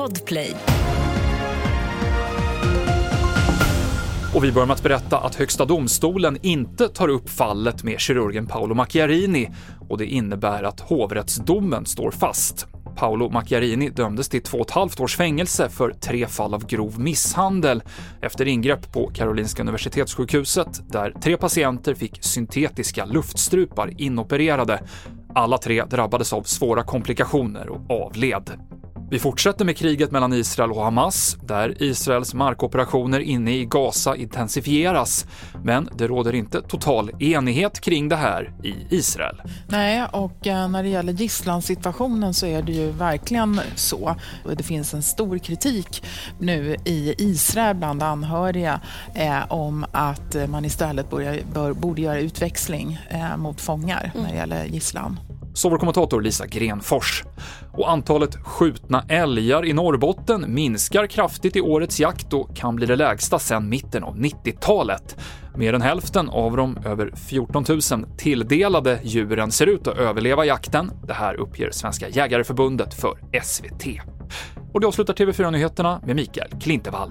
Podplay. Och vi börjar med att berätta att Högsta domstolen inte tar upp fallet med kirurgen Paolo Macchiarini och det innebär att hovrättsdomen står fast. Paolo Macchiarini dömdes till två och ett halvt års fängelse för tre fall av grov misshandel efter ingrepp på Karolinska Universitetssjukhuset där tre patienter fick syntetiska luftstrupar inopererade. Alla tre drabbades av svåra komplikationer och avled. Vi fortsätter med kriget mellan Israel och Hamas, där Israels markoperationer inne i Gaza intensifieras. Men det råder inte total enighet kring det här i Israel. Nej, och eh, när det gäller gisslansituationen så är det ju verkligen så. Det finns en stor kritik nu i Israel bland anhöriga eh, om att man istället bör, borde göra utväxling eh, mot fångar när det gäller gisslan sa vår kommentator Lisa Grenfors. Och antalet skjutna älgar i Norrbotten minskar kraftigt i årets jakt och kan bli det lägsta sedan mitten av 90-talet. Mer än hälften av de över 14 000 tilldelade djuren ser ut att överleva jakten. Det här uppger Svenska Jägareförbundet för SVT. Och det avslutar TV4-nyheterna med Mikael Klintevall.